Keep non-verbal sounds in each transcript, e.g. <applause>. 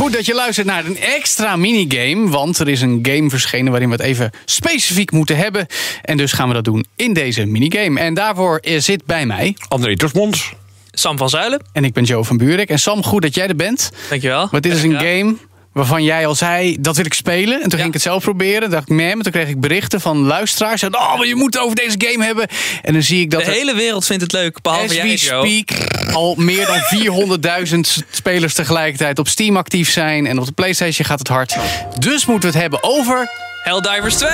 Goed dat je luistert naar een extra minigame. Want er is een game verschenen waarin we het even specifiek moeten hebben. En dus gaan we dat doen in deze minigame. En daarvoor zit bij mij. André Torsmons. Sam van Zuilen. En ik ben Joe van Buurik. En Sam, goed dat jij er bent. Dankjewel. Want dit is een game waarvan jij al zei, dat wil ik spelen. En toen ging ik het zelf proberen. Dacht ik, mem. Toen kreeg ik berichten van luisteraars. Zeiden, oh, maar je moet het over deze game hebben. En dan zie ik dat De hele wereld vindt het leuk, behalve jij, speak al meer dan <laughs> 400.000 spelers tegelijkertijd op Steam actief zijn. En op de Playstation gaat het hard. Dus moeten we het hebben over... Helldivers 2.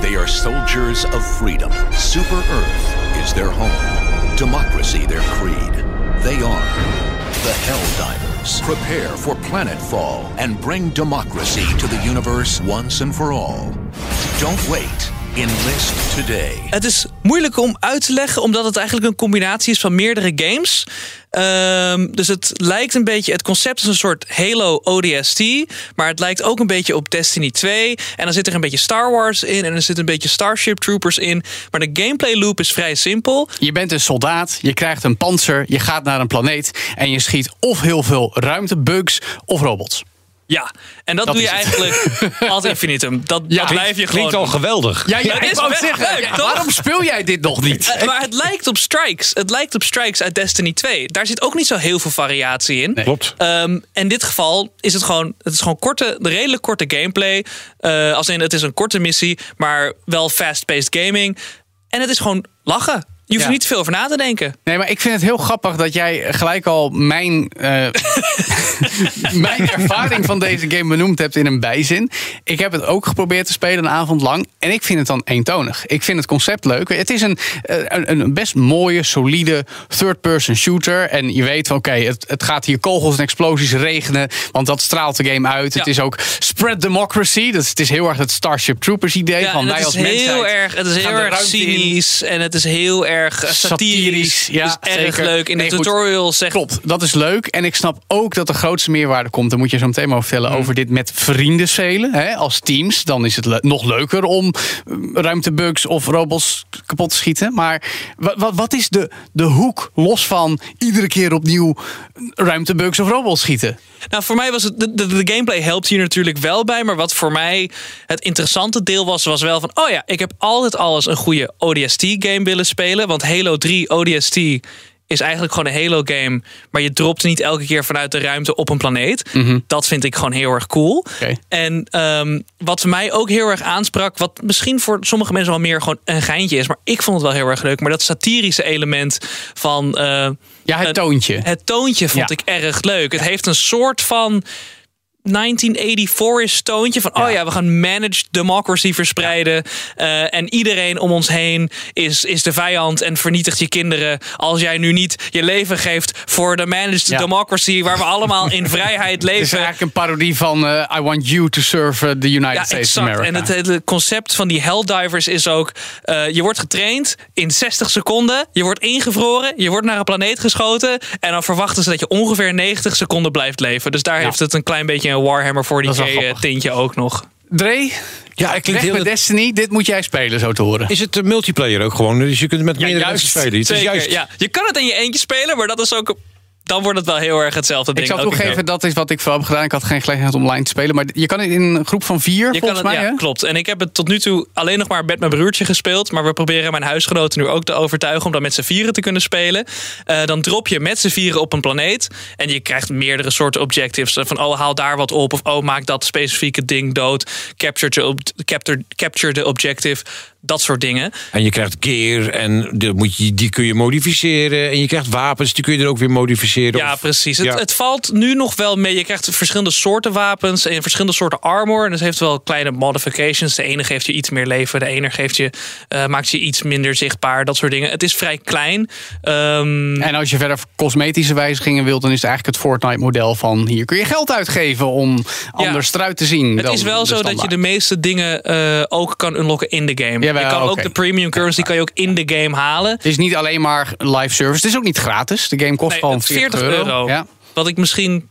They are soldiers of freedom. Super Earth is their home. Democracy their creed. They are the Helldivers. Prepare for planetfall and bring democracy to the universe once and for all. Don't wait. Enlist today. Het is moeilijk om uit te leggen, omdat het eigenlijk een combinatie is van meerdere games. Ehm, dus het lijkt een beetje, het concept is een soort Halo ODST, maar het lijkt ook een beetje op Destiny 2. En dan zit er een beetje Star Wars in en er zit een beetje Starship Troopers in. Maar de gameplay loop is vrij simpel. Je bent een soldaat, je krijgt een panzer, je gaat naar een planeet... en je schiet of heel veel ruimtebugs of robots. Ja, en dat, Dat doe je eigenlijk <laughs> ad infinitum. Dat, Ja, dat blijf je gewoon. Klinkt al geweldig. Ja, best leuk, toch? waarom speel jij dit nog niet? Eh, Maar het lijkt op Strikes. Het lijkt op Strikes uit Destiny 2. Daar zit ook niet zo heel veel variatie in. Klopt. Ehm, in dit geval is het gewoon, het is gewoon korte, redelijk korte gameplay. Eh, als in, het is een korte missie, maar wel fast-paced gaming. En het is gewoon lachen. Je hoeft er niet te veel over na te denken. Nee, maar ik vind het heel grappig dat jij gelijk al mijn, eh, <laughs> mijn ervaring van deze game benoemd hebt in een bijzin. Ik heb het ook geprobeerd te spelen een avond lang. En ik vind het dan eentonig. Ik vind het concept leuk. Het is een, eh, een, een best mooie, solide third-person shooter. En je weet van oké, het, het gaat hier kogels en explosies regenen. Want dat straalt de game uit. Het is ook spread democracy. Dat is, het is heel erg het Starship Troopers idee. Ja, van wij als erg, het is heel erg cynisch en het is heel erg eh, satirisch. Ja, dus erg zeker. leuk. In Nee, de goed. tutorial zegt Klopt, dat is leuk. En ik snap ook dat de grootste meerwaarde komt. Dan moet je zo meteen maar over vertellen over dit met vrienden spelen. Hè, als teams. Dan is het le- nog leuker om eh, ruimtebugs of robots kapot te schieten. Maar wat, wat, wat is de, de hoek los van iedere keer opnieuw ruimtebugs of robots schieten? Nou, voor mij was het. De, de, de gameplay helpt hier natuurlijk wel bij. Maar wat voor mij het interessante deel was, was wel van. Oh ja, ik heb altijd alles een goede ODST-game willen spelen. Want Halo 3 ODST is eigenlijk gewoon een Halo-game. Maar je dropt niet elke keer vanuit de ruimte op een planeet. Dat vind ik gewoon heel erg cool. En ehm, wat mij ook heel erg aansprak. Wat misschien voor sommige mensen wel meer gewoon een geintje is. Maar ik vond het wel heel erg leuk. Maar dat satirische element van. eh, Ja, het toontje. het toontje vond Ja. ik erg leuk. Het heeft een soort van 1984-ish toontje van... oh ja, we gaan managed democracy verspreiden... eh, en iedereen om ons heen is, is de vijand en vernietigt je kinderen... als jij nu niet je leven geeft voor de managed Ja. democracy... waar we allemaal in <laughs> vrijheid Het is leven. eigenlijk een parodie van eh, I want you to serve eh, the United Ja, States of America. En het hele concept van die Helldivers is ook... je wordt getraind in 60 seconden. Je wordt ingevroren. Je wordt naar een planeet geschoten. En dan verwachten ze dat je ongeveer 90 seconden blijft leven. Dus daar heeft het een klein beetje een Warhammer 40k Dat is wel eh, tintje ook nog. Dre, Ja, het klinkt weg heel... met Destiny. Dit moet jij spelen, zo te horen. Is het een multiplayer ook gewoon? Dus je kunt met meerdere juist. mensen spelen. Het is juist... ja. Je kan het in je eentje spelen, maar dat is ook... Dan wordt het wel heel erg hetzelfde ding. Ik zal keer. toegeven, dat is wat ik vooral heb gedaan. Ik had geen gelegenheid om online te spelen. Maar je kan het in een groep van vier, Je volgens het, mij. ja, hè? klopt. En ik heb het tot nu toe alleen nog maar met mijn broertje gespeeld. Maar we proberen mijn huisgenoten nu ook te overtuigen om dat met z'n vieren te kunnen spelen. Eh, dan drop je met z'n vieren op een planeet. En je krijgt meerdere soorten objectives. Van oh, haal daar wat op. Of oh, maak dat specifieke ding dood. Capture the, capture, capture the objective. Dat soort dingen. En je krijgt gear en de, moet je, die kun je modificeren. En je krijgt wapens, die kun je er ook weer modificeren. Ja, Of- precies. Het, Ja. het valt nu nog wel mee. Je krijgt verschillende soorten wapens en verschillende soorten armor. En dat heeft wel kleine modifications. De ene geeft je iets meer leven, de ene geeft je, eh, maakt je iets minder zichtbaar. Dat soort dingen. Het is vrij klein. Ehm, En als je verder cosmetische wijzigingen wilt, dan is het eigenlijk het Fortnite-model van hier kun je geld uitgeven om anders eruit te zien. Het dan is wel zo dat je de meeste dingen eh, ook kan unlocken in de game. Jawel, je kan ook de premium currency kan je ook in de game halen. Het is niet alleen maar live service. Het is ook niet gratis. De game kost Nee, gewoon het 40, 40 euro. Ja. Wat ik misschien.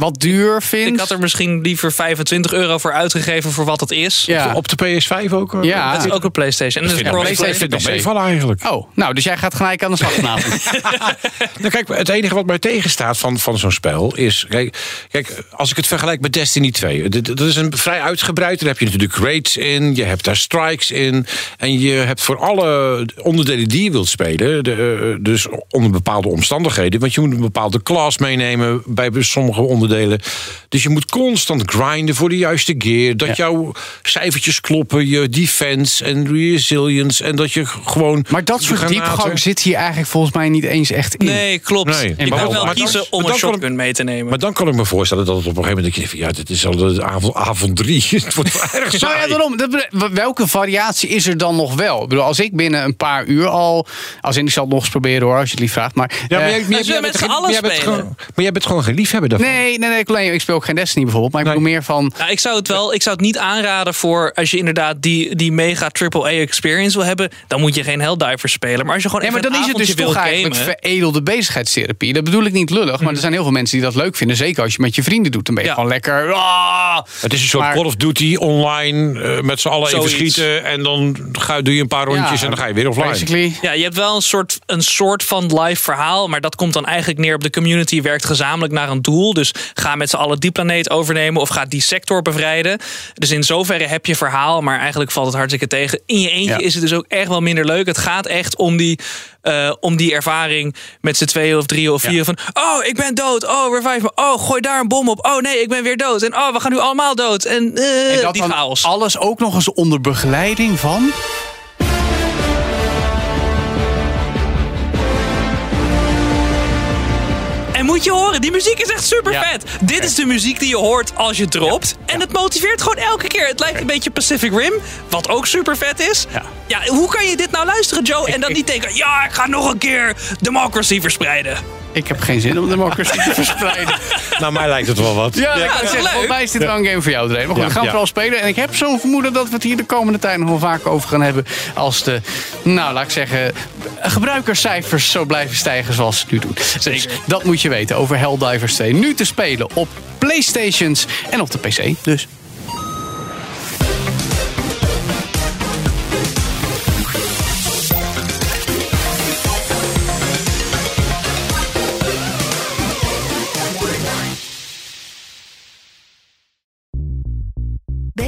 Wat duur vind. Ik had er misschien liever 25 euro voor uitgegeven voor wat het is. ja. Op de PS5 ook? eh? Ja. Het is ook een PlayStation. En ik vind dat meevallen eigenlijk. Oh, nou, dus jij gaat gelijk aan de slag vanavond. <laughs> <laughs> Nou, kijk, het enige wat mij tegenstaat van, van zo'n spel is. Kijk, kijk, als ik het vergelijk met Destiny 2. dit- Dat is een vrij uitgebreid. Daar heb je natuurlijk raids in. Je hebt daar strikes in. En je hebt voor alle onderdelen die je wilt spelen. De, eh, dus onder bepaalde omstandigheden. Want je moet een bepaalde class meenemen bij sommige onderdelen. Dus je moet constant grinden voor de juiste gear. Dat jouw cijfertjes kloppen. Je defense en resilience. En dat je gewoon. Maar dat je soort granaten- diepgang zit hier eigenlijk volgens mij niet eens echt in. Nee, klopt. Nee. Je En kan waarom? wel Maar dan- kiezen om een shotgun mee te nemen. Maar dan kan ik me voorstellen dat het op een gegeven moment... denk je ja, dit is al de avond, avond drie. <laughs> het wordt wel erg Nou ja, saai. daarom. Dat- Welke variatie is er dan nog wel? Ik bedoel, als ik binnen een paar uur al... Als in, ik zal het nog eens proberen hoor, als je het lief vraagt. Maar, Ja, maar eh, jij, maar jij- zullen we jij met bent z'n allen spelen? gewoon- Maar jij bent gewoon geen liefhebber daarvan. nee, nee, nee, ik, alleen- ik speel ook geen Destiny bijvoorbeeld. Maar ik Nee. bedoel meer van... Nou, ik zou het wel, ik zou het niet aanraden voor als je inderdaad die, die mega AAA experience wil hebben, dan moet je geen Helldivers spelen. Maar als je gewoon Nee, maar dan een is het dus toch wil eigenlijk gamen, veredelde bezigheidstherapie. Dat bedoel ik niet lullig, maar er zijn heel veel mensen die dat leuk vinden. Zeker als je met je vrienden doet. Dan ben je Ja. gewoon lekker... ah. Het is een soort Maar- Call of Duty online. eh, met z'n allen even schieten. En dan ga, doe je een paar rondjes Ja, en dan ga je weer offline. Basically. Ja, je hebt wel een soort, een soort van live verhaal. Maar dat komt dan eigenlijk neer op de community werkt gezamenlijk naar een doel. Dus ga met z'n allen die planeet overnemen of ga die sector bevrijden. Dus in zoverre heb je verhaal. Maar eigenlijk valt het hartstikke tegen. In je eentje Ja. is het dus ook echt wel minder leuk. Het gaat echt om die, eh, om die ervaring met z'n tweeën of drieën of vier. Van, oh, ik ben dood. Oh, revive me. Oh, gooi daar een bom op. Oh nee, ik ben weer dood. En oh, we gaan nu allemaal dood. En, eh, En dat die chaos. alles ook nog eens onder begeleiding van... En moet je horen, die muziek is echt super Ja. vet. Dit is de muziek die je hoort als je dropt. En het motiveert gewoon elke keer. Het lijkt een beetje Pacific Rim, wat ook super vet is. Ja. Ja, hoe kan je dit nou luisteren, Joe? En dan niet denken, ja, ik ga nog een keer Democracy verspreiden. Ik heb geen zin om democracy te verspreiden. <laughs> Nou, mij lijkt het wel wat. Ja, Ja, zeggen, leuk. volgens mij is dit wel een game voor jou, Dre. Maar goed, Ja, we gaan ja. vooral spelen. En ik heb zo'n vermoeden dat we het hier de komende tijd nog wel vaak over gaan hebben. Als de, nou laat ik zeggen, gebruikerscijfers zo blijven stijgen zoals ze nu doen. Dus dat moet je weten over Helldivers 2. Nu te spelen op Playstations en op de PC dus.